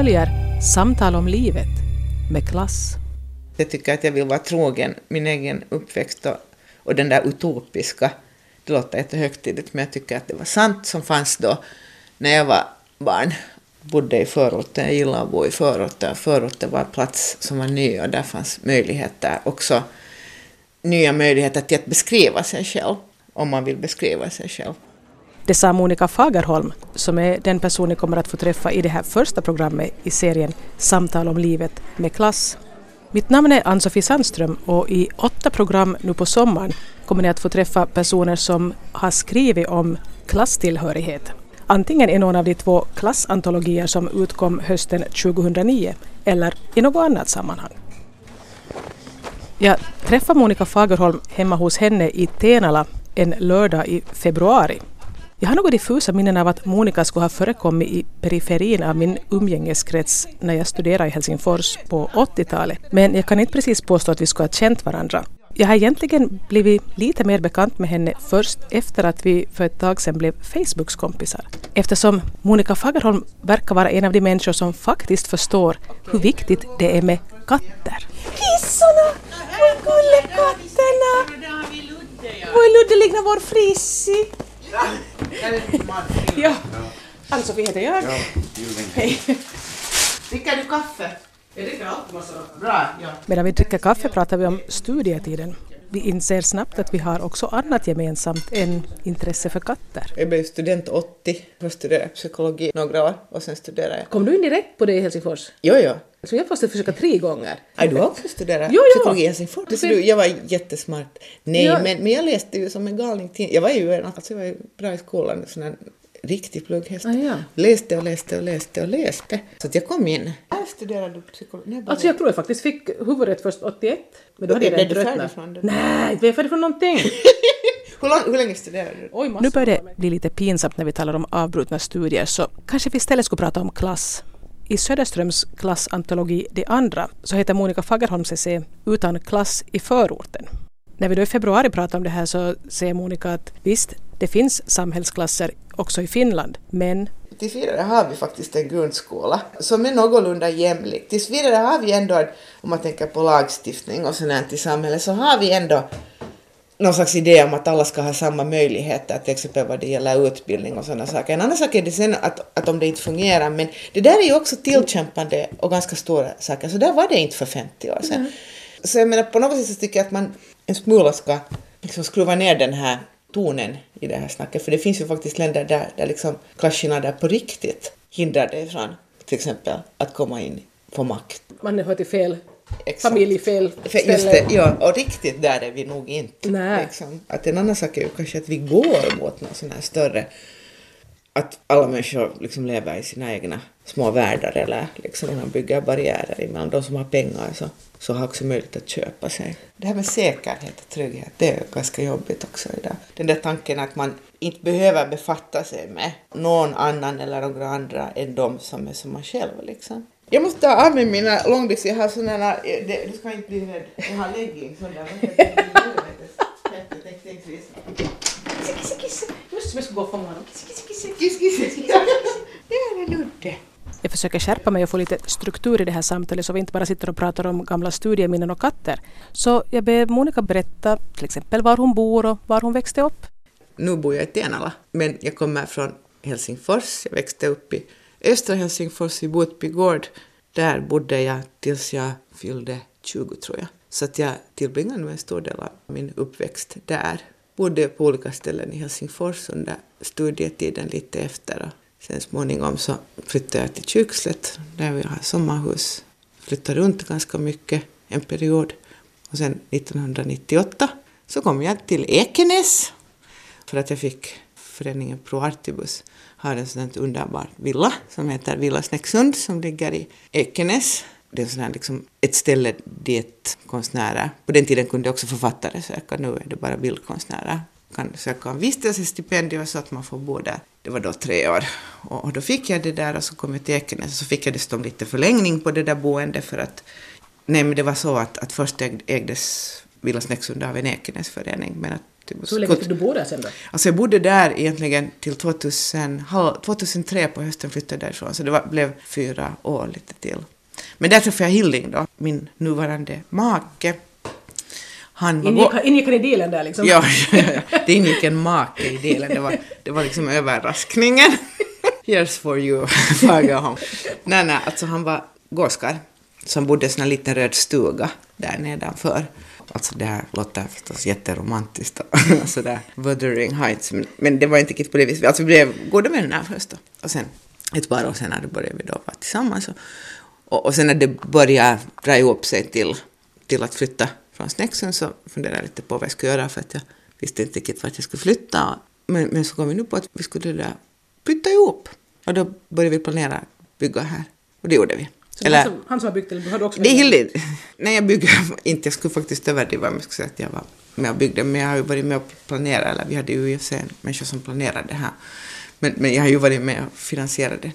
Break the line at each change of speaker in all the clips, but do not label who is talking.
följer Samtal om livet med klass.
Jag tycker att jag vill vara trogen min egen uppväxt och, och den där utopiska. Det låter jättehögtidligt men jag tycker att det var sant som fanns då när jag var barn. Bodde i förorten, jag gillade att bo i förorten. Förorten var en plats som var ny och där fanns möjligheter också. Nya möjligheter till att beskriva sig själv, om man vill beskriva sig själv.
Det sa Monica Fagerholm, som är den person ni kommer att få träffa i det här första programmet i serien Samtal om livet med klass. Mitt namn är Ann-Sofie Sandström och i åtta program nu på sommaren kommer ni att få träffa personer som har skrivit om klasstillhörighet. Antingen i någon av de två klassantologier som utkom hösten 2009 eller i något annat sammanhang. Jag träffade Monica Fagerholm hemma hos henne i Tenala en lördag i februari. Jag har något diffusa minnen av att Monica skulle ha förekommit i periferin av min umgängeskrets när jag studerade i Helsingfors på 80-talet. Men jag kan inte precis påstå att vi skulle ha känt varandra. Jag har egentligen blivit lite mer bekant med henne först efter att vi för ett tag sedan blev Facebooks kompisar. Eftersom Monica Fagerholm verkar vara en av de människor som faktiskt förstår hur viktigt det är med katter.
Kissorna! Vad gullekatterna! Vad är Ludde liknar vår Frissi? Ja, Ann-Sofie heter jag. Hej.
Dricker du kaffe?
Jag dricker alltid massa
Bra, ja.
Medan vi dricker kaffe pratar vi om studietiden. Vi inser snabbt att vi har också annat gemensamt än intresse för katter.
Jag blev student 80, först studerade jag psykologi några år och sen studerade jag...
Kom du in direkt på det i Helsingfors?
Jo, jo.
Så jag måste försöka tre gånger.
Nej, du har också studerat
Jo, jo.
psykologi i Helsingfors. Så du, jag var jättesmart. Nej,
Ja.
men, men jag läste ju som en galning. till- Jag var ju, en- alltså, jag var ju bra i skolan, sån riktig plugghäst.
Ah, ja.
Läste och läste och läste och läste. Så att jag kom in. Här studerade du psykologi.
Alltså jag tror jag faktiskt fick huvudet först 81. Men då hade jag redan tröttnat. Nej, inte blev jag färdig från någonting.
hur, lång, hur länge studerade du?
Oj.
Nu börjar det bli lite pinsamt när vi talar om avbrutna studier så kanske vi istället skulle prata om klass. I Söderströms klassantologi Det andra så heter Monica Fagerholms essä Utan klass i förorten. När vi då i februari pratade om det här så säger Monica att visst, det finns samhällsklasser också i Finland, men
Tills vidare har vi faktiskt en grundskola som är någorlunda jämlik. Tills vidare har vi ändå, om man tänker på lagstiftning och sånt i samhället, så har vi ändå någon slags idé om att alla ska ha samma möjligheter, till exempel vad det gäller utbildning och sådana saker. En annan sak är det sen att, att om det inte fungerar, men det där är ju också tillkämpande och ganska stora saker, så där var det inte för 50 år sedan. Så jag menar, på något sätt så tycker jag att man en smula ska liksom skruva ner den här tonen i det här snacket, för det finns ju faktiskt länder där, där liksom klasskillnader på riktigt hindrar dig från till exempel att komma in på makt.
Man hör till fel
Exakt.
familj, fel
För just det, ja, och riktigt där är vi nog inte.
Nej.
Liksom. Att en annan sak är ju kanske att vi går mot något sån här större, att alla människor liksom lever i sina egna små världar eller liksom man bygger barriärer emellan. De som har pengar så, så har också möjlighet att köpa sig. Det här med säkerhet och trygghet, det är ganska jobbigt också idag. Den där tanken att man inte behöver befatta sig med någon annan eller några andra än de som är som man själv liksom. Jag måste ta av mig mina långbyxor, jag har sådana, eh, det- du ska inte bli rädd, jag har leggings.
Kisse, kisse. Just som jag skulle gå och fånga honom. Kisse, kisse.
Kiss, kiss. Ja, det är Ludde.
Jag försöker skärpa mig och få lite struktur i det här samtalet så vi inte bara sitter och pratar om gamla studieminnen och katter. Så jag ber Monica berätta till exempel var hon bor och var hon växte upp.
Nu bor jag i Tenala, men jag kommer från Helsingfors. Jag växte upp i östra Helsingfors i Botby gård. Där bodde jag tills jag fyllde 20 tror jag. Så att jag tillbringade en stor del av min uppväxt där. Bodde på olika ställen i Helsingfors under studietiden lite efter. Sen småningom så flyttade jag till Kyrkslätt där vi har sommarhus. Flyttade runt ganska mycket en period. Och sen 1998 så kom jag till Ekenäs för att jag fick föreningen Pro Artibus har en sån här underbar villa som heter Villa Snäcksund som ligger i Ekenäs. Det är sån här liksom ett ställe dit konstnärer, på den tiden kunde också författare söka, nu är det bara bildkonstnärer, kan söka om vistelsestipendium så att man får bo där. Det var då tre år. Och, då fick jag det där och så kom jag till Ekenäs så fick jag dessutom lite förlängning på det där boendet för att Nej, men det var så att, att först äg- ägdes Villa Snäcksund av en Ekenäsförening, men att
hur länge fick du bo där sen då?
Alltså jag bodde där egentligen till 2000, halv- 2003 på hösten flyttade därifrån, så det var, blev fyra år lite till. Men där träffade jag Hilding då, min nuvarande make. Han var
Ingick, ingick han i dealen där liksom?
Ja, det ingick en make i delen. Det var, det var liksom överraskningen. Here's for you, Fagerholm. Nej, nej, alltså han var gårdskar som bodde i en liten röd stuga där nedanför. Alltså det här låter förstås jätteromantiskt och sådär, Wuthering Heights, men, men det var inte riktigt på det viset. Alltså vi blev goda vänner först då. Och sen ett par år senare började vi då vara tillsammans. Och, och, och sen när det började dra ihop sig till, till att flytta från Snäcksund så funderade jag lite på vad jag skulle göra för att jag visste inte riktigt vart jag skulle flytta. Men, men så kom vi nu på att vi skulle där flytta ihop. Och då började vi planera bygga här. Och det gjorde vi.
Så han, som, han som har byggt eller har du också
Det är
byggt?
Hilde. Nej, jag bygger inte. Jag skulle faktiskt överdriva om jag skulle säga att jag var med och byggde. Men jag har ju varit med och planerat, eller vi hade ju i och för sig en människa som planerade det här. Men, men jag har ju varit med och finansierat det.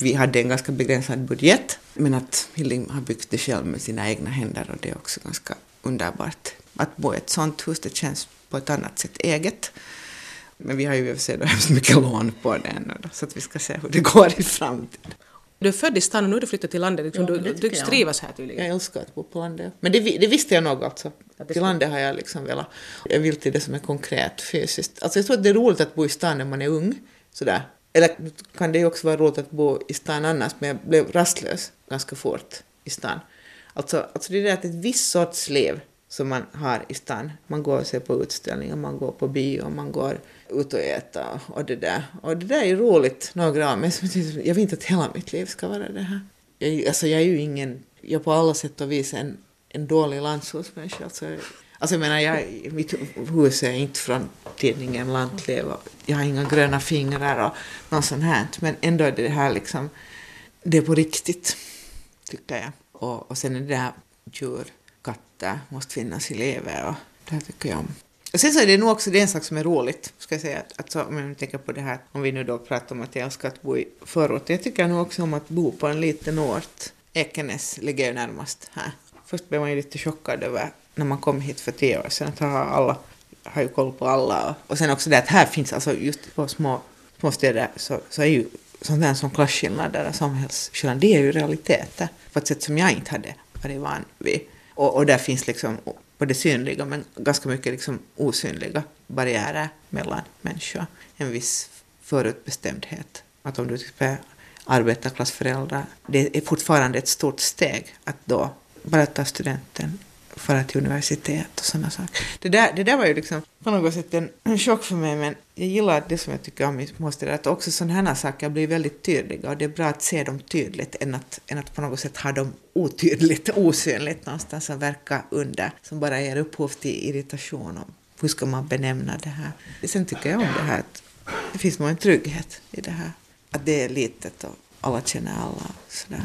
Vi hade en ganska begränsad budget, men att Hilding har byggt det själv med sina egna händer och det är också ganska underbart. Att bo i ett sånt hus, det känns på ett annat sätt eget. Men vi har ju i och för sig hemskt mycket lån på det ännu då, så att vi ska se hur det går i framtiden.
Du är född i stan och nu har du flyttat till landet. Liksom,
Ja,
du du trivs här tydligen.
Jag älskar att bo på landet. Men det, det visste jag nog alltså. Till landet har jag liksom velat. Jag vill till det som är konkret fysiskt. Alltså jag tror att det är roligt att bo i stan när man är ung. Sådär. Eller kan det ju också vara roligt att bo i stan annars, men jag blev rastlös ganska fort i stan. Alltså, alltså det är ett visst sorts liv som man har i stan. Man går och ser på utställningar, man går på bio, man går ut och äta och det där. Och det där är ju roligt några år, men jag vill inte att hela mitt liv ska vara det här. Jag, alltså jag är ju ingen, jag är på alla sätt och vis en, en dålig landsortsmänniska. Alltså, alltså jag menar, jag, mitt hus är inte från tidningen Lantliv och jag har inga gröna fingrar och något sånt här. Men ändå är det här liksom, det är på riktigt, tycker jag. Och, och sen är det här djur, katter, måste finnas i livet och det här tycker jag om. Och sen så är det nog också det är en sak som är roligt, ska jag säga, att, att så, om jag tänker på det här, om vi nu då pratar om att jag älskar att bo i förort, jag tycker nog också om att bo på en liten ort. Ekenäs ligger ju närmast här. Först blev man ju lite chockad över när man kom hit för tio år sedan, att ha alla, har ju koll på alla. Och, och sen också det att här finns, alltså just på små, små städer så, så är ju sånt där som klasskillnader och samhällsskillnader, det är ju realiteter på ett sätt som jag inte hade varit van vid. Och, och där finns liksom både synliga men ganska mycket liksom osynliga barriärer mellan människor. En viss förutbestämdhet. Att om du typ är arbetarklassföräldrar, det är fortfarande ett stort steg att då bara ta studenten fara till universitet och sådana saker. Det där, det där var ju liksom på något sätt en, en chock för mig, men jag gillar det som jag tycker om i småstäder, att också sådana här saker blir väldigt tydliga och det är bra att se dem tydligt än att, än att på något sätt ha dem otydligt, osynligt någonstans som verkar under, som bara ger upphov till irritation om hur ska man benämna det här. Sen tycker jag om det här att det finns nog en trygghet i det här, att det är litet och alla känner alla och sådär.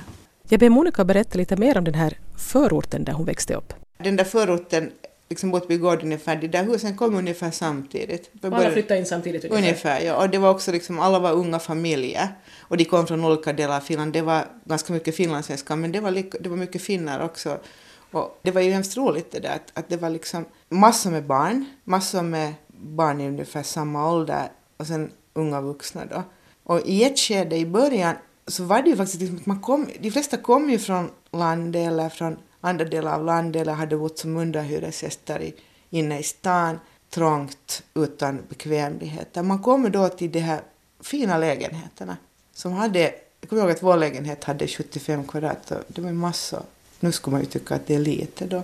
Jag ber Monica berätta lite mer om den här förorten där hon växte upp.
Den där förorten, liksom Båtby gård ungefär, de där husen kom ungefär samtidigt.
Alla
började-
flyttade in samtidigt ungefär.
Ungefär, ja. Och det var också liksom, alla var unga familjer. Och de kom från olika delar av Finland. Det var ganska mycket finlandssvenskar, men det var, lika, det var mycket finnar också. Och det var ju hemskt roligt det där att, att det var liksom massor med barn, massor med barn i ungefär samma ålder och sen unga vuxna då. Och i ett skede i början så var det ju faktiskt liksom att man kom, de flesta kom ju från landet eller från andra delar av landet eller hade bott som underhyresgäster i, inne i stan, trångt, utan bekvämligheter. Man kommer då till de här fina lägenheterna som hade, jag kommer ihåg att vår lägenhet hade 75 kvadrat och det var massor. Nu skulle man ju tycka att det är lite då.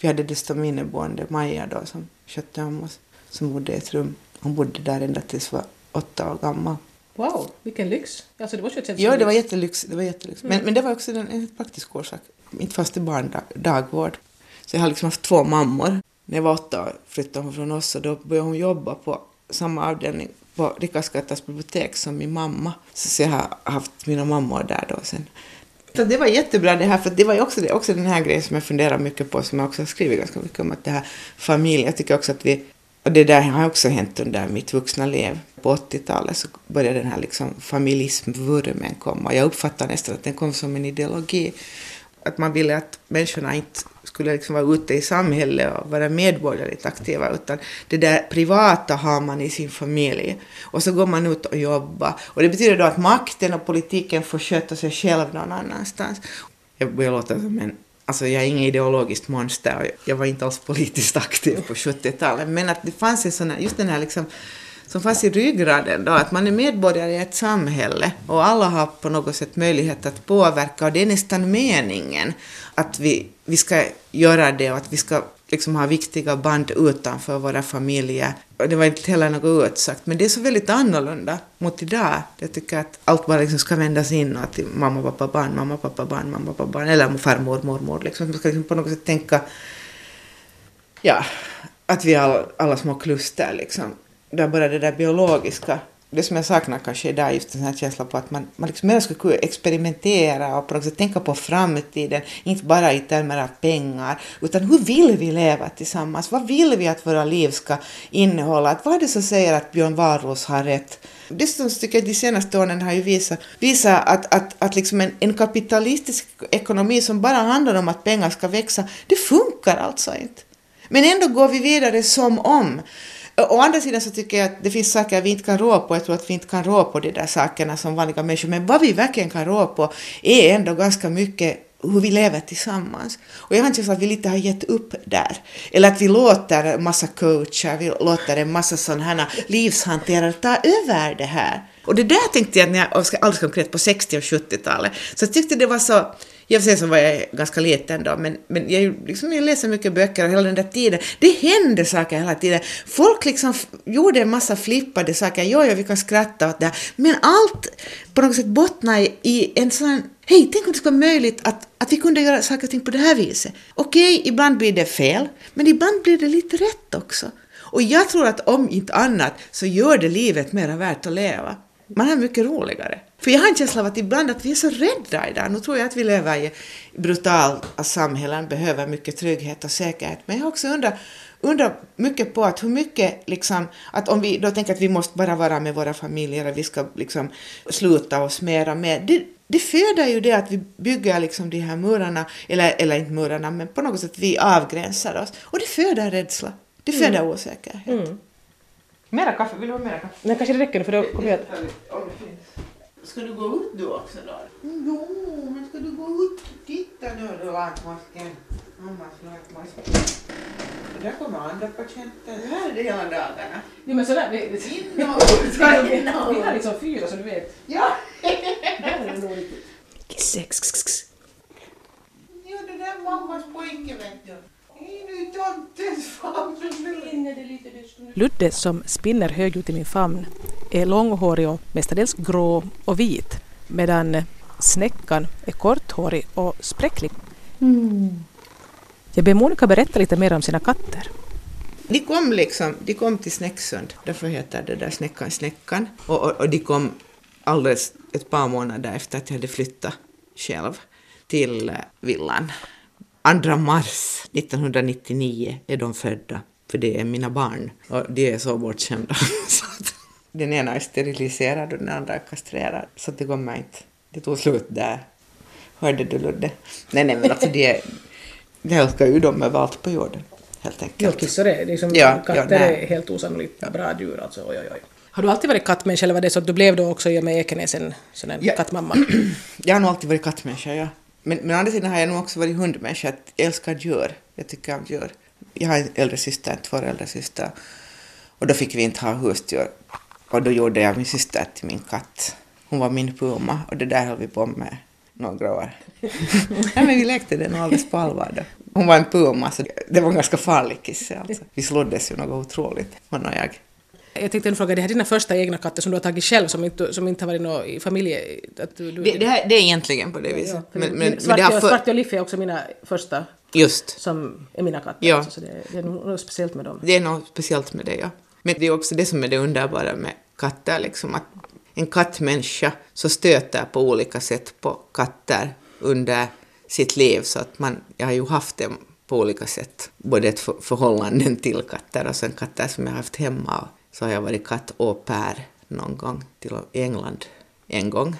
Vi hade dessutom inneboende Maja då som skötte om oss, som bodde i ett rum. Hon bodde där ända tills hon var åtta år gammal.
Wow, vilken lyx! Alltså det måste ju
Ja, det var
lyx.
jättelyx. Det var jättelyx. Men, men det var också en, en praktisk orsak mitt första barn dagvård. Så jag har liksom haft två mammor. När jag var åtta år flyttade hon från oss och då började hon jobba på samma avdelning på Rikasgattas bibliotek som min mamma. Så, så jag har haft mina mammor där då sen. Så det var jättebra det här, för det var ju också, det, också den här grejen som jag funderar mycket på, som jag också har skrivit ganska mycket om, att det här familj, jag tycker också att vi, och det där har också hänt under mitt vuxna liv. På 80-talet så började den här liksom familjismvurmen komma. Jag uppfattar nästan att den kom som en ideologi. Att man ville att människorna inte skulle liksom vara ute i samhället och vara medborgerligt aktiva, utan det där privata har man i sin familj. Och så går man ut och jobbar. Och det betyder då att makten och politiken får sköta sig själv någon annanstans. Jag börjar låta som en Alltså jag är inget ideologiskt monster jag var inte alls politiskt aktiv på 70-talet, men att det fanns en sån här, just den här liksom som fanns i ryggraden då, att man är medborgare i ett samhälle och alla har på något sätt möjlighet att påverka och det är nästan meningen att vi, vi ska göra det och att vi ska liksom ha viktiga band utanför våra familjer. Och det var inte heller något utsagt, men det är så väldigt annorlunda mot idag. Jag tycker att allt bara liksom ska vändas in och att mamma, pappa, barn, mamma, pappa, barn, mamma, pappa, barn, eller farmor, mormor, liksom. Man ska liksom på något sätt tänka, ja, att vi är alla, alla små kluster liksom där bara det där biologiska, det som jag saknar kanske är just den här känslan på att man, man liksom mer ska kunna experimentera och på något sätt tänka på framtiden, inte bara i termer av pengar, utan hur vill vi leva tillsammans? Vad vill vi att våra liv ska innehålla? Att vad är det som säger att Björn Wahlroos har rätt? Dessutom tycker jag de senaste åren har ju visat, visat att, att, att liksom en, en kapitalistisk ekonomi som bara handlar om att pengar ska växa, det funkar alltså inte. Men ändå går vi vidare som om. Å andra sidan så tycker jag att det finns saker vi inte kan rå på. Jag tror att vi inte kan rå på de där sakerna som vanliga människor. Men vad vi verkligen kan rå på är ändå ganska mycket hur vi lever tillsammans. Och jag har en känsla att vi lite har gett upp där. Eller att vi låter en massa coacher, vi låter en massa sådana här livshanterare ta över det här. Och det där tänkte jag när jag, alldeles konkret på 60 och 70-talet, så jag tyckte det var så jag och så var jag ganska liten då, men, men jag, liksom, jag läser mycket böcker och hela den där tiden, det hände saker hela tiden. Folk liksom gjorde en massa flippade saker, jo, ja, vi kan skratta åt det men allt på något sätt bottnar i en sån Hej, tänk om det skulle vara möjligt att, att vi kunde göra saker och ting på det här viset. Okej, okay, ibland blir det fel, men ibland blir det lite rätt också. Och jag tror att om inte annat så gör det livet mer värt att leva. Man har mycket roligare. För jag har en känsla av att ibland att vi är så rädda idag. Nu tror jag att vi lever i brutala samhällen, behöver mycket trygghet och säkerhet. Men jag har också undrat, undrar mycket på att hur mycket, liksom, att om vi då tänker att vi måste bara vara med våra familjer och vi ska liksom sluta oss mer och mer. Det, det föder ju det att vi bygger liksom de här murarna, eller, eller inte murarna, men på något sätt vi avgränsar oss. Och det föder rädsla. Det föder mm. osäkerhet. Mm.
Mera kaffe? Vill du ha mera kaffe? Nej, kanske det räcker för då kommer jag...
Ska du gå ut du också då? Jo, men ska du gå ut? Titta nu du lakmasken. Mammas lakmasken. Där kommer andra patienter. Här är det hela dagarna.
Jo men sådär. Vi,
in och ut,
vi har liksom fyra så du vet.
Ja.
Där är det nog riktigt. Kiss,
Jo, det där är mammas pojke vet du.
Ludde som spinner högljutt i min famn är långhårig och mestadels grå och vit medan snäckan är korthårig och spräcklig. Mm. Jag ber Monica berätta lite mer om sina katter.
De kom, liksom, de kom till Snäcksund, därför heter det där Snäckan Snäckan. Och, och, och de kom alldeles ett par månader efter att jag hade flyttat själv till eh, villan 2 mars 1999 är de födda, för det är mina barn. Och de är så bortskämda. den ena är steriliserad och den andra är kastrerad. Så det kommer inte. Det tog slut där. Hörde du Ludde? Nej, nej, men alltså det är... Det älskar ju de överallt på jorden, helt enkelt.
Ja, kissar är liksom, ja, katter ja, är helt osannolikt bra djur alltså. Oj, oj, oj. Har du alltid varit kattmänniska eller var det så att du blev då också i och med Ekenäs en sån ja. kattmamma?
Jag har nog alltid varit kattmänniska, ja. Men, men å andra sidan har jag nog också varit hundmänniska. Jag älskar djur. Jag tycker om djur. Jag har en äldre syster, två äldre systrar. Och då fick vi inte ha husdjur. Och då gjorde jag min syster till min katt. Hon var min puma och det där höll vi på med några år. Nej, men vi lekte det nog alldeles på allvar då. Hon var en puma, så det var en ganska farlig kisse alltså. Vi slåddes ju något otroligt, hon och jag.
Jag tänkte fråga, det här är dina första egna katter som du har tagit själv, som inte, som inte har varit någon i familje...
Att du, du... Det, det, här, det är egentligen på det viset. Ja,
men, men, Svart, men för... Svart och Liff är också mina första
Just.
som är mina katter.
Ja.
Alltså, så det, det är något speciellt med dem.
Det är något speciellt med det, ja. Men det är också det som är det underbara med katter, liksom att en kattmänniska så stöter på olika sätt på katter under sitt liv, så att man, jag har ju haft dem på olika sätt, både ett förhållande till katter och sen katter som jag har haft hemma så har jag varit katt au pair någon gång till England en gång.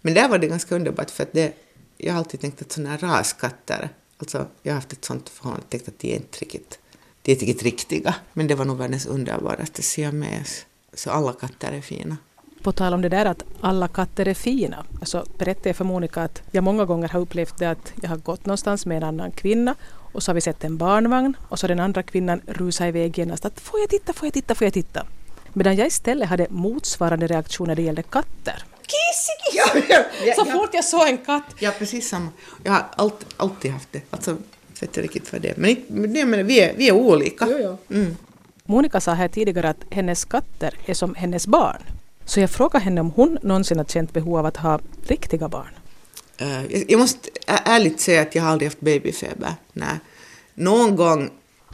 Men där var det ganska underbart för att det, jag har alltid tänkt att sådana här raskatter Alltså, jag har haft ett sånt förhållande och tänkt att de är inte riktigt, de är inte riktigt riktiga. Men det var nog världens underbaraste siames. Så alla katter är fina.
På tal om det där att alla katter är fina, så berättade jag för Monica att jag många gånger har upplevt det att jag har gått någonstans med en annan kvinna och så har vi sett en barnvagn och så den andra kvinnan rusar iväg genast att får jag titta, får jag titta, får jag titta? Medan jag istället hade motsvarande reaktion när det gällde katter.
Kissi,
Ja, ja, ja,
Så
ja.
fort jag såg en katt.
Ja, precis samma. Jag har alltid, alltid haft det. Alltså, jag vet inte riktigt vad det är. Men, men det, men vi, är, vi är olika.
Jo.
Mm.
Monica sa här tidigare att hennes katter är som hennes barn. Så jag frågade henne om hon någonsin har känt behov av att ha riktiga barn.
Eh, jag, jag måste ärligt säga att jag har aldrig haft babyfeber. Nej. Någon gång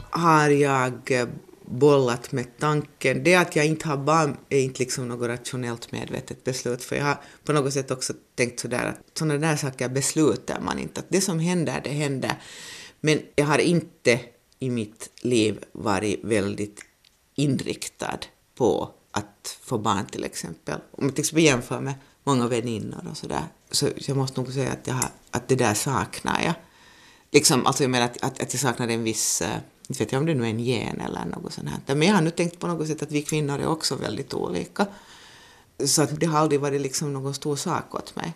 har jag eh, bollat med tanken. Det att jag inte har barn är inte liksom något rationellt medvetet beslut. För jag har på något sätt också tänkt sådär att sådana där saker beslutar man inte. Att det som händer, det händer. Men jag har inte i mitt liv varit väldigt inriktad på att få barn till exempel. Om jag till exempel jämför med många väninnor och sådär, så jag måste nog säga att, jag har, att det där saknar jag. Liksom, alltså jag menar att, att, att jag saknar en viss, eh, inte vet jag om det nu är en gen eller något sånt här. Men jag har nu tänkt på något sätt att vi kvinnor är också väldigt olika. Så att det har aldrig varit liksom någon stor sak åt mig.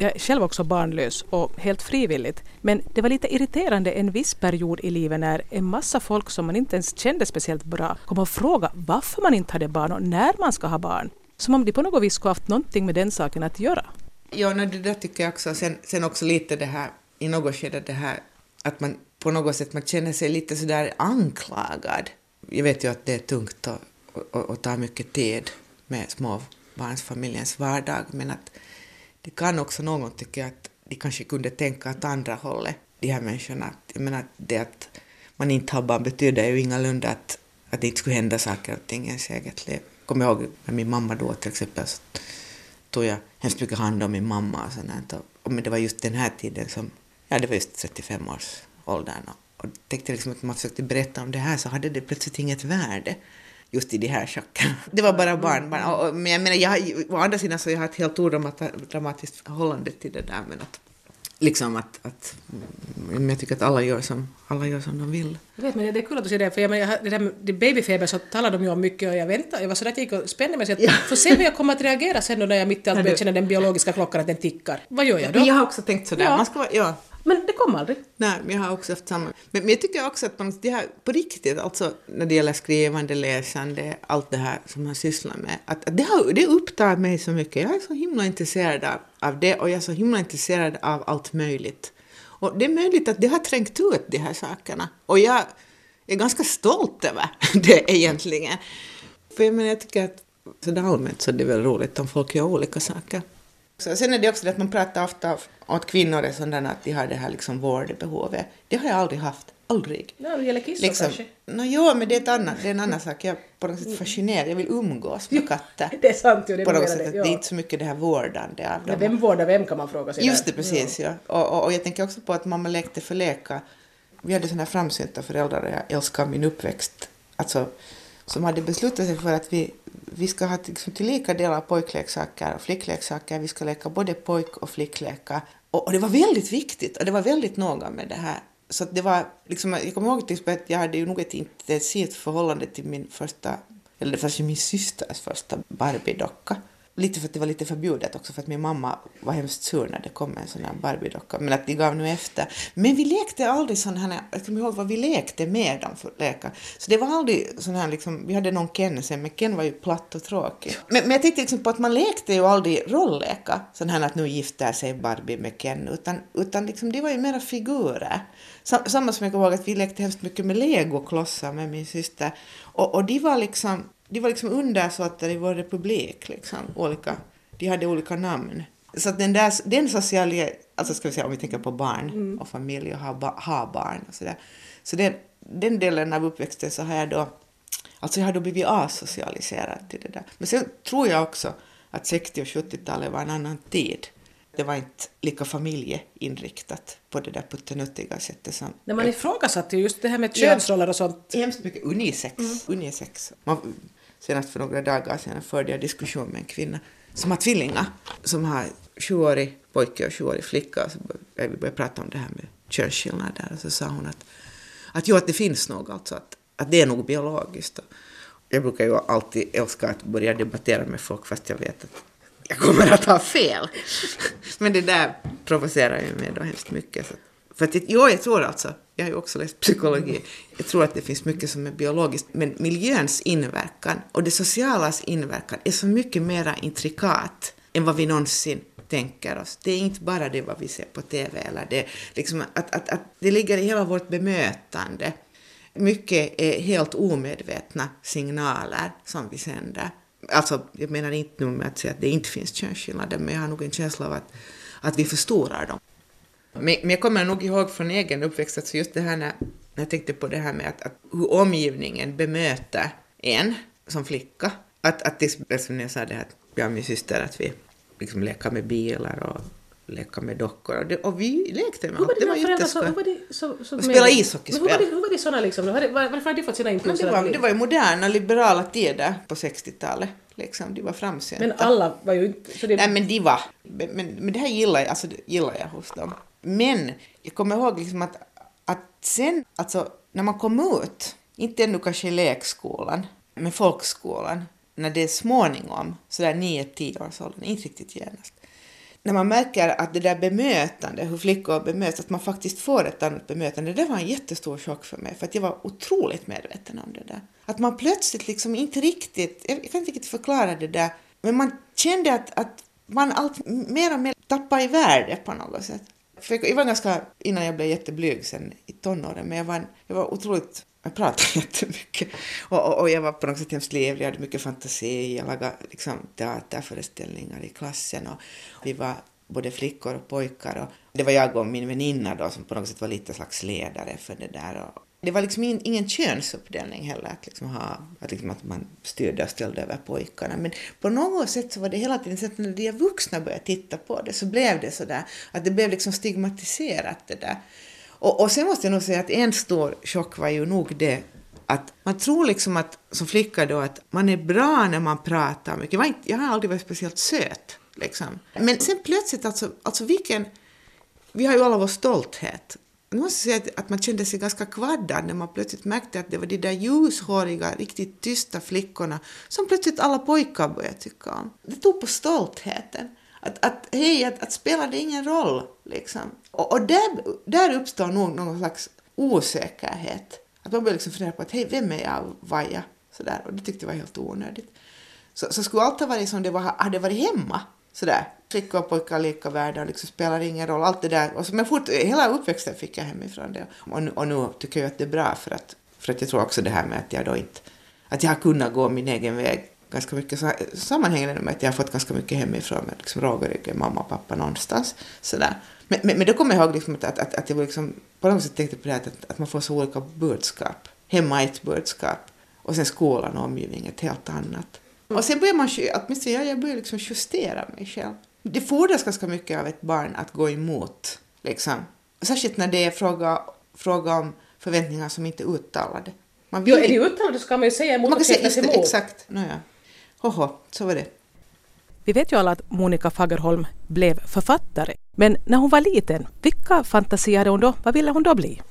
Jag är själv också barnlös och helt frivilligt. Men det var lite irriterande en viss period i livet när en massa folk som man inte ens kände speciellt bra kom och frågade varför man inte hade barn och när man ska ha barn. Som om de på något vis skulle haft någonting med den saken att göra.
Ja, no, det där tycker jag också. Sen, sen också lite det här, i något skede det här att man på något sätt man känner sig lite sådär anklagad. Jag vet ju att det är tungt och, och, och tar mycket tid med småbarnsfamiljens vardag, men att det kan också någon tycka att de kanske kunde tänka åt andra hållet, de här människorna. Jag menar, det att man inte har barn betyder ju ingalunda att, att det inte skulle hända saker och ting i ens eget liv. Kommer jag ihåg med min mamma då till exempel, så tog jag hemskt mycket hand om min mamma och sånt där. Och men det var just den här tiden som, ja det var just 35 års åldern och, tänkte liksom att man försökte berätta om det här så hade det plötsligt inget värde just i de här chockerna. Det var bara barn. barn. Och, och, men jag menar, jag, å andra sidan så jag har ett helt odramatiskt förhållande till det där men att liksom att, att men jag tycker att alla gör som, alla gör som de vill.
Jag vet, men det är kul att du säger det, för jag, men, jag, har- det där med babyfeber så talar de ju om mycket och jag väntar, jag var sådär att jag gick och spände mig så att
Ja.
får se hur jag kommer att reagera sen då när jag mitt i allt
Ja,
börjar känna den biologiska klockan att den tickar. Vad gör jag då?
Men jag har också tänkt sådär,
Ja.
man ska vara, ja,
men det kom aldrig.
Nej, men jag har också haft samma. Men, men jag tycker också att man, det här, på riktigt, alltså när det gäller skrivande, läsande, allt det här som man sysslar med, att, att det, har, det upptar mig så mycket. Jag är så himla intresserad av, av det och jag är så himla intresserad av allt möjligt. Och det är möjligt att det har trängt ut de här sakerna. Och jag är ganska stolt över det egentligen. För jag menar, jag tycker att sådär allmänt så är väl roligt om folk gör olika saker. Så sen är det också det att man pratar ofta att kvinnor är sådana att de har det här liksom vårdbehovet. Det har jag aldrig haft. Aldrig.
Ja, det gäller kissar
Liksom,
kanske.
no, jo, men det är, ett annat, det är en annan sak. Jag är på något sätt fascinerad. Jag vill umgås med katter.
Det är sant ju, det
på något sätt.
det, ja.
Det är inte så mycket det här vårdande av
Men
dem.
vem vårdar vem kan man fråga sig.
Just det,
där.
precis. Ja. Och, och, och jag tänker också på att mamma lekte för leka. Vi hade sådana här framsynta föräldrar och jag älskar min uppväxt. Alltså, som hade beslutat sig för att vi, vi ska ha liksom till lika delar pojkleksaker och flickleksaker. Vi ska leka både pojk och flicklekar. Och, och det var väldigt viktigt och det var väldigt noga med det här. Så att det var liksom, jag kommer ihåg till att jag hade ju nog ett intensivt förhållande till min första, eller det var min systers första Barbie-docka. Lite för att det var lite förbjudet också för att min mamma var hemskt sur när det kom en sån här Barbie-docka. Men att de gav nu efter. Men vi lekte aldrig sån här, jag kommer ihåg vad vi lekte med dem för leka. Så det var aldrig sån här liksom, vi hade någon Ken sen men Ken var ju platt och tråkig. Men, men jag tänkte liksom på att man lekte ju aldrig rollleka, Sån här att nu gifter sig Barbie med Ken. Utan, utan liksom, det var ju mera figurer. Sam, samma som jag kommer ihåg att vi lekte hemskt mycket med legoklossar med min syster. Och, och de var liksom de var liksom undersåtar i vår republik, liksom, olika. De hade olika namn. Så att den där, den sociala, alltså ska vi säga om vi tänker på barn och familj och ha, ha barn och sådär. Så den, den delen av uppväxten så har jag då, alltså jag har då blivit asocialiserad till det där. Men sen tror jag också att 60 och 70-talet var en annan tid. Det var inte lika familjeinriktat på det där puttenuttiga sättet som
När man ifrågasatte ju just det här med könsroller och sånt.
hemskt mycket unisex. unisex. Man, senast för några dagar sedan förde jag diskussion med en kvinna som har tvillingar, som har sjuårig pojke och sjuårig flicka. Så började vi började prata om det här med könsskillnader. Och så sa hon att, att jo, att det finns nog alltså, att, att det är nog biologiskt. Jag brukar ju alltid älska att börja debattera med folk fast jag vet att jag kommer att ha fel. Men det där provocerar ju mig då hemskt mycket. Så. För att, jo, jag tror alltså, jag har ju också läst psykologi, jag tror att det finns mycket som är biologiskt, men miljöns inverkan och det socialas inverkan är så mycket mera intrikat än vad vi någonsin tänker oss. Det är inte bara det vad vi ser på TV, eller det, liksom att, att, att det ligger i hela vårt bemötande. Mycket är helt omedvetna signaler som vi sänder. Alltså, jag menar inte nu med att säga att det inte finns könsskillnader, men jag har nog en känsla av att, att vi förstorar dem. Men, jag kommer nog ihåg från egen uppväxt, alltså just det här när, när jag tänkte på det här med att, att hur omgivningen bemöter en som flicka. Att, att det, som jag sa det här, jag och min syster, att vi liksom leka med bilar och leka med dockor. Och, det, och vi lekte med
allt. Det,
var
jätteskoj.
Och spela ishockeyspel.
Hur var det, hur var det såna liksom? Var, varför har de fått sina impulser?
Det var, det var ju moderna, liberala tider på 60-talet. Liksom, de var framsynta.
Men alla var ju inte...
Det... Nej, men de var. Men, men, men det här gillar jag, alltså, gillar jag hos dem. Men jag kommer ihåg liksom att, att sen, alltså när man kom ut, inte ännu kanske i lekskolan, men folkskolan, när det är småningom, sådär 9-10 års åldern, inte riktigt genast. När man märker att det där bemötandet, hur flickor bemöts, att man faktiskt får ett annat bemötande, det var en jättestor chock för mig, för att jag var otroligt medveten om det där. Att man plötsligt liksom inte riktigt, jag kan inte riktigt förklara det där, men man kände att, att man allt mer och mer tappade i värde på något sätt. För jag var ganska, innan jag blev jätteblyg sen i tonåren, men jag var, jag var otroligt jag pratade jättemycket. Och, och, och jag var på något sätt hemskt livlig, jag hade mycket fantasi, jag lagade liksom, teaterföreställningar i klassen och vi var både flickor och pojkar. Och det var jag och min väninna då som på något sätt var lite slags ledare för det där. Och det var liksom ingen, ingen könsuppdelning heller, att, liksom ha, att, liksom att man styrde och ställde över pojkarna. Men på något sätt så var det hela tiden så att när de vuxna började titta på det så blev det så där att det blev liksom stigmatiserat det där. Och, och sen måste jag nog säga att en stor chock var ju nog det att man tror liksom att som flicka då att man är bra när man pratar mycket. Jag, inte, jag har aldrig varit speciellt söt liksom. Men sen plötsligt alltså, alltså vilken, vi har ju alla vår stolthet. Jag måste säga att, att man kände sig ganska kvaddad när man plötsligt märkte att det var de där ljushåriga, riktigt tysta flickorna som plötsligt alla pojkar började tycka om. Det tog på stoltheten. Att, att hej, att, att spelar det ingen roll liksom. Och, och där, där uppstår nog någon slags osäkerhet. Att man börjar liksom fundera på att hej, vem är jag och vad är jag? Sådär. Och det tyckte jag var helt onödigt. Så, så skulle allt ha varit som det var, hade varit hemma. Sådär. Flickor och pojkar lika värda och liksom spelar ingen roll. Allt det där. Och så, men fort, hela uppväxten fick jag hemifrån det. Och nu, och nu tycker jag att det är bra för att, för att jag tror också det här med att jag då inte, att jag har kunnat gå min egen väg ganska mycket så sammanhängande med att jag har fått ganska mycket hemifrån med liksom rågoryggen, mamma och pappa någonstans. Sådär. Men, men, men då kommer jag ihåg liksom att, att, att, att jag liksom, på något sätt tänkte på det här att, att man får så olika budskap. Hemma ett budskap och sen skolan och omgivningen ett helt annat. Och sen börjar man, åtminstone jag, jag börjar liksom justera mig själv. Det fordras ganska mycket av ett barn att gå emot, liksom. Särskilt när det är fråga, fråga om förväntningar som inte är uttalade.
Man vill... Jo, är det uttalade så kan man ju säga emot
man kan
säga,
emot. Exakt, nåja. Hoho, så var det.
Vi vet ju alla att Monica Fagerholm blev författare. Men när hon var liten, vilka fantasier hade hon då? Vad ville hon då bli?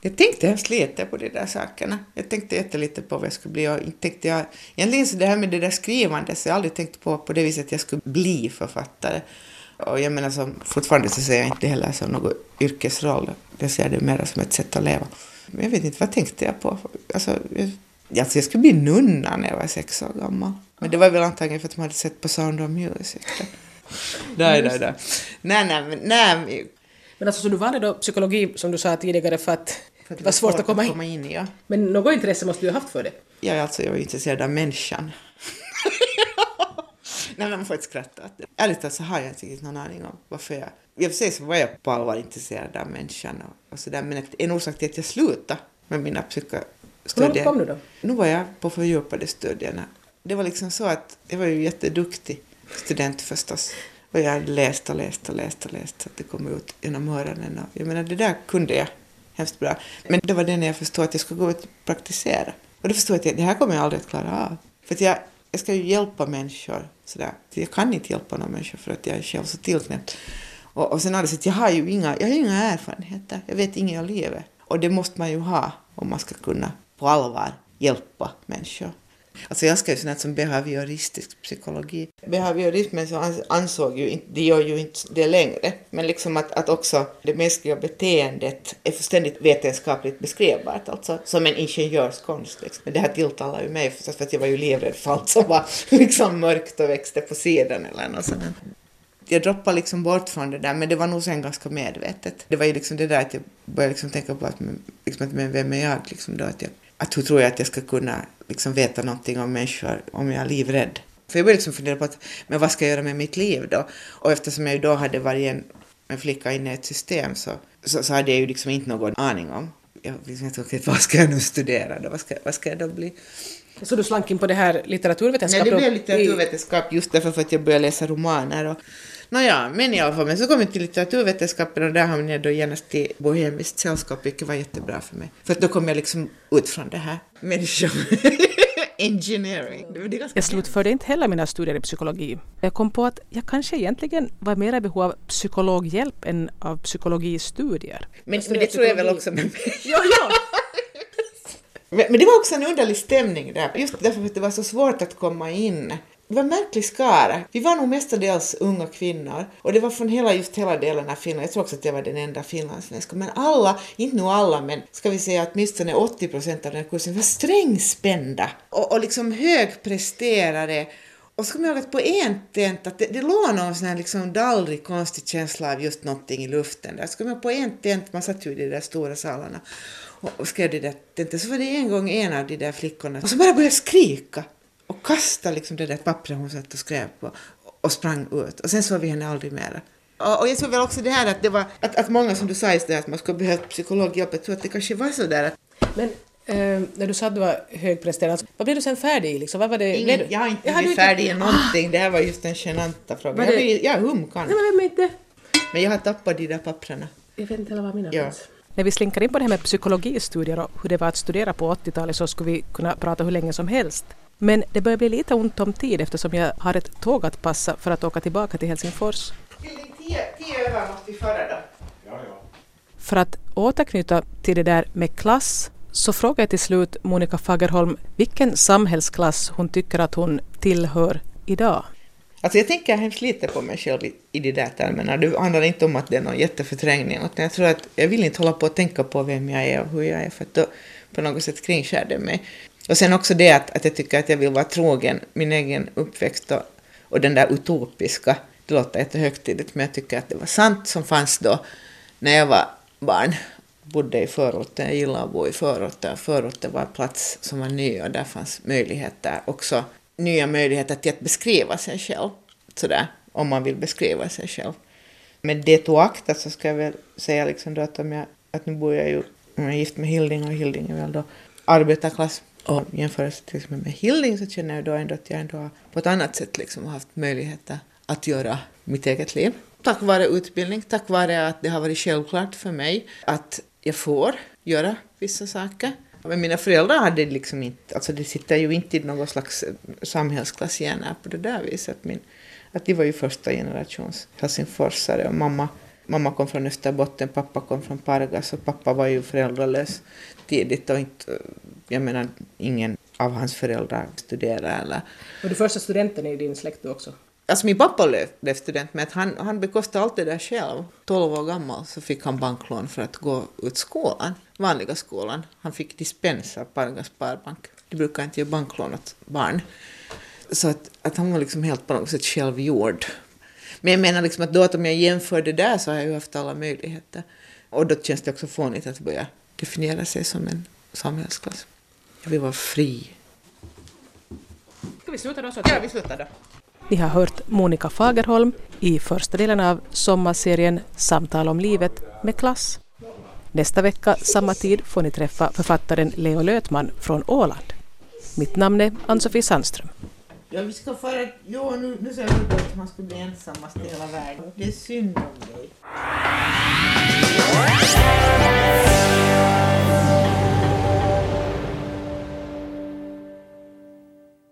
Jag tänkte hemskt lite på de där sakerna. Jag tänkte jättelite på vad jag skulle bli inte tänkte jag... Egentligen så det här med det där skrivandet så jag aldrig tänkt på på det viset att jag skulle bli författare. Och jag menar som, fortfarande så ser jag inte heller som någon yrkesroll. Jag ser det mer som ett sätt att leva. Men jag vet inte, vad tänkte jag på? Alltså, jag, alltså jag skulle bli nunna när jag var sex år gammal. Men det var väl antagligen för att man hade sett på Sound of Music. nej, nej, nej. Nej, nej, nej.
Men alltså så du valde då psykologi som du sa tidigare för att, för att det var svårt, svårt att komma in?
Komma in ja.
Men något intresse måste du ha haft för det?
Ja, alltså jag var intresserad av människan. Nej, man får inte skratta. Ärligt talat så har jag inte riktigt någon aning om varför jag... För sig så var jag på allvar intresserad av människan och, och sådär, men en orsak till att jag slutade med mina psykostudier...
Hur långt kom du då?
Nu var jag på fördjupade studierna. Det var liksom så att jag var ju jätteduktig student förstås. Och jag hade läst och läst och läst och läst så att det kom ut genom öronen. Och jag menar, det där kunde jag hemskt bra. Men det var det när jag förstod att jag skulle gå ut och praktisera. Och då förstod jag att det här kommer jag aldrig att klara av. För att jag, jag ska ju hjälpa människor sådär. Jag kan inte hjälpa någon människa för att jag är själv så tillknäppt. Och, och sen har det sett, jag har ju inga, jag har inga erfarenheter, jag vet inget om livet. Och det måste man ju ha om man ska kunna på allvar hjälpa människor. Alltså jag skrev ju sånt som behavioristisk psykologi. Behaviorismen så ansåg ju inte, det gör ju inte det längre, men liksom att, att också det mänskliga beteendet är fullständigt vetenskapligt beskrivbart, alltså som en ingenjörskonst. Liksom. Men det här tilltalar ju mig förstås för att jag var ju livrädd för allt som var liksom mörkt och växte på sidan eller något sånt. Jag droppade liksom bort från det där, men det var nog sen ganska medvetet. Det var ju liksom det där att jag började liksom tänka på att, liksom, att men vem är jag liksom då? Att jag att hur tror jag att jag ska kunna liksom veta någonting om människor om jag är livrädd? För jag började liksom fundera på att, men vad ska jag göra med mitt liv då? Och eftersom jag ju då hade varit en, en flicka inne i ett system så, så, så, hade jag ju liksom inte någon aning om. Jag liksom inte, vad ska jag nu studera då? Vad ska, vad ska jag då bli?
Så du slank in på det här litteraturvetenskap?
Nej, det blev litteraturvetenskap just därför för att jag började läsa romaner och Nåja, men i alla fall, men så kom jag till litteraturvetenskapen och där hamnade jag då genast i bohemiskt sällskap, vilket var jättebra för mig. För att då kom jag liksom ut från det här människa... engineering.
jag slutförde inte heller mina studier i psykologi. Jag kom på att jag kanske egentligen var mer i behov av psykologhjälp än av psykologistudier.
Men, men det tror jag väl också med mig. ja, ja. men, men det var också en underlig stämning där, just därför att det var så svårt att komma in det var en märklig skara. Vi var nog mestadels unga kvinnor och det var från hela, just hela delen av Finland. Jag tror också att jag var den enda finlandssvenska. Men alla, inte nu alla, men ska vi säga att åtminstone 80 procent av den här kursen var strängspända och, och liksom högpresterare och så kommer jag ihåg att på en tent, att det, det låg någon sån här liksom dallrig konstig känsla av just någonting i luften där. Så kommer jag på en tent, man satt ju i de där stora salarna och, och skrev det där tentet, så var det en gång en av de där flickorna som bara började skrika och kastade liksom det där pappret hon satt och skrev på och sprang ut. Och sen såg vi henne aldrig mer. Och, jag tror väl också det här att det var att, att många som du sa just det att man skulle behöva psykologhjälp, jag tror att det kanske var så där att
Men eh, när du sa att du var högpresterande, vad blev du sen färdig i? Liksom? Vad var det?
Ingen, jag har inte blivit färdig i någonting, det här var just den genanta frågan. Jag,
det...
jag är humkan.
Nej, men, inte.
men jag har tappat de där papprena.
Jag vet inte heller var mina ja. finns.
När vi slinkar in på det här med psykologistudier och hur det var att studera på 80-talet så skulle vi kunna prata hur länge som helst. Men det börjar bli lite ont om tid eftersom jag har ett tåg att passa för att åka tillbaka till Helsingfors.
Tio över måste vi föra då.
För att återknyta till det där med klass så frågar jag till slut Monica Fagerholm vilken samhällsklass hon tycker att hon tillhör idag.
Alltså jag tänker hemskt lite på mig själv i, i de där termerna. Det handlar inte om att det är någon jätteförträngning, utan jag tror att jag vill inte hålla på att tänka på vem jag är och hur jag är, för att då på något sätt kringskär det mig. Och sen också det att, att jag tycker att jag vill vara trogen min egen uppväxt och, och den där utopiska, det låter jättehögtidligt men jag tycker att det var sant som fanns då när jag var barn. Bodde i förorten, jag gillade att bo i förorten. Förorten var en plats som var ny och där fanns möjligheter också, nya möjligheter till att beskriva sig själv. Sådär, om man vill beskriva sig själv. Men det oaktat så ska jag väl säga liksom då att om jag, att nu bor jag ju, jag är gift med Hilding och Hilding är väl då arbetarklass och jämfört till exempel med Hilding så känner jag då ändå att jag ändå på ett annat sätt liksom haft möjligheter att göra mitt eget liv. Tack vare utbildning, tack vare att det har varit självklart för mig att jag får göra vissa saker. Men mina föräldrar hade liksom inte, alltså det sitter ju inte i någon slags eh, samhällsklass. på det där viset. Min, att de var ju första generations helsingforsare och mamma, mamma kom från Österbotten, pappa kom från Pargas och pappa var ju föräldralös tidigt och inte jag menar, ingen av hans föräldrar studerar eller...
Var du första studenten i din släkt då också?
Alltså min pappa blev student att han, han bekostade allt det där själv. 12 år gammal så fick han banklån för att gå ut skolan, vanliga skolan. Han fick dispens av Pargas Sparbank. De brukar inte ge banklån åt barn. Så att, att han var liksom helt på något sätt självgjord. Men jag menar liksom att då att om jag jämför det där så har jag ju haft alla möjligheter. Och då känns det också fånigt att börja definiera sig som en samhällsklass. Jag vill vara fri.
Ska vi sluta då? Så
ja, vi slutar då.
Ni har hört Monica Fagerholm i första delen av sommarserien Samtal om livet med klass. Nästa vecka samma tid får ni träffa författaren Leo Lötman från Åland. Mitt namn är Ann-Sofie Sandström.
Ja, vi ska föra... Ja, nu, nu sa jag att man ska bli ensammast i hela världen. Det är synd om dig.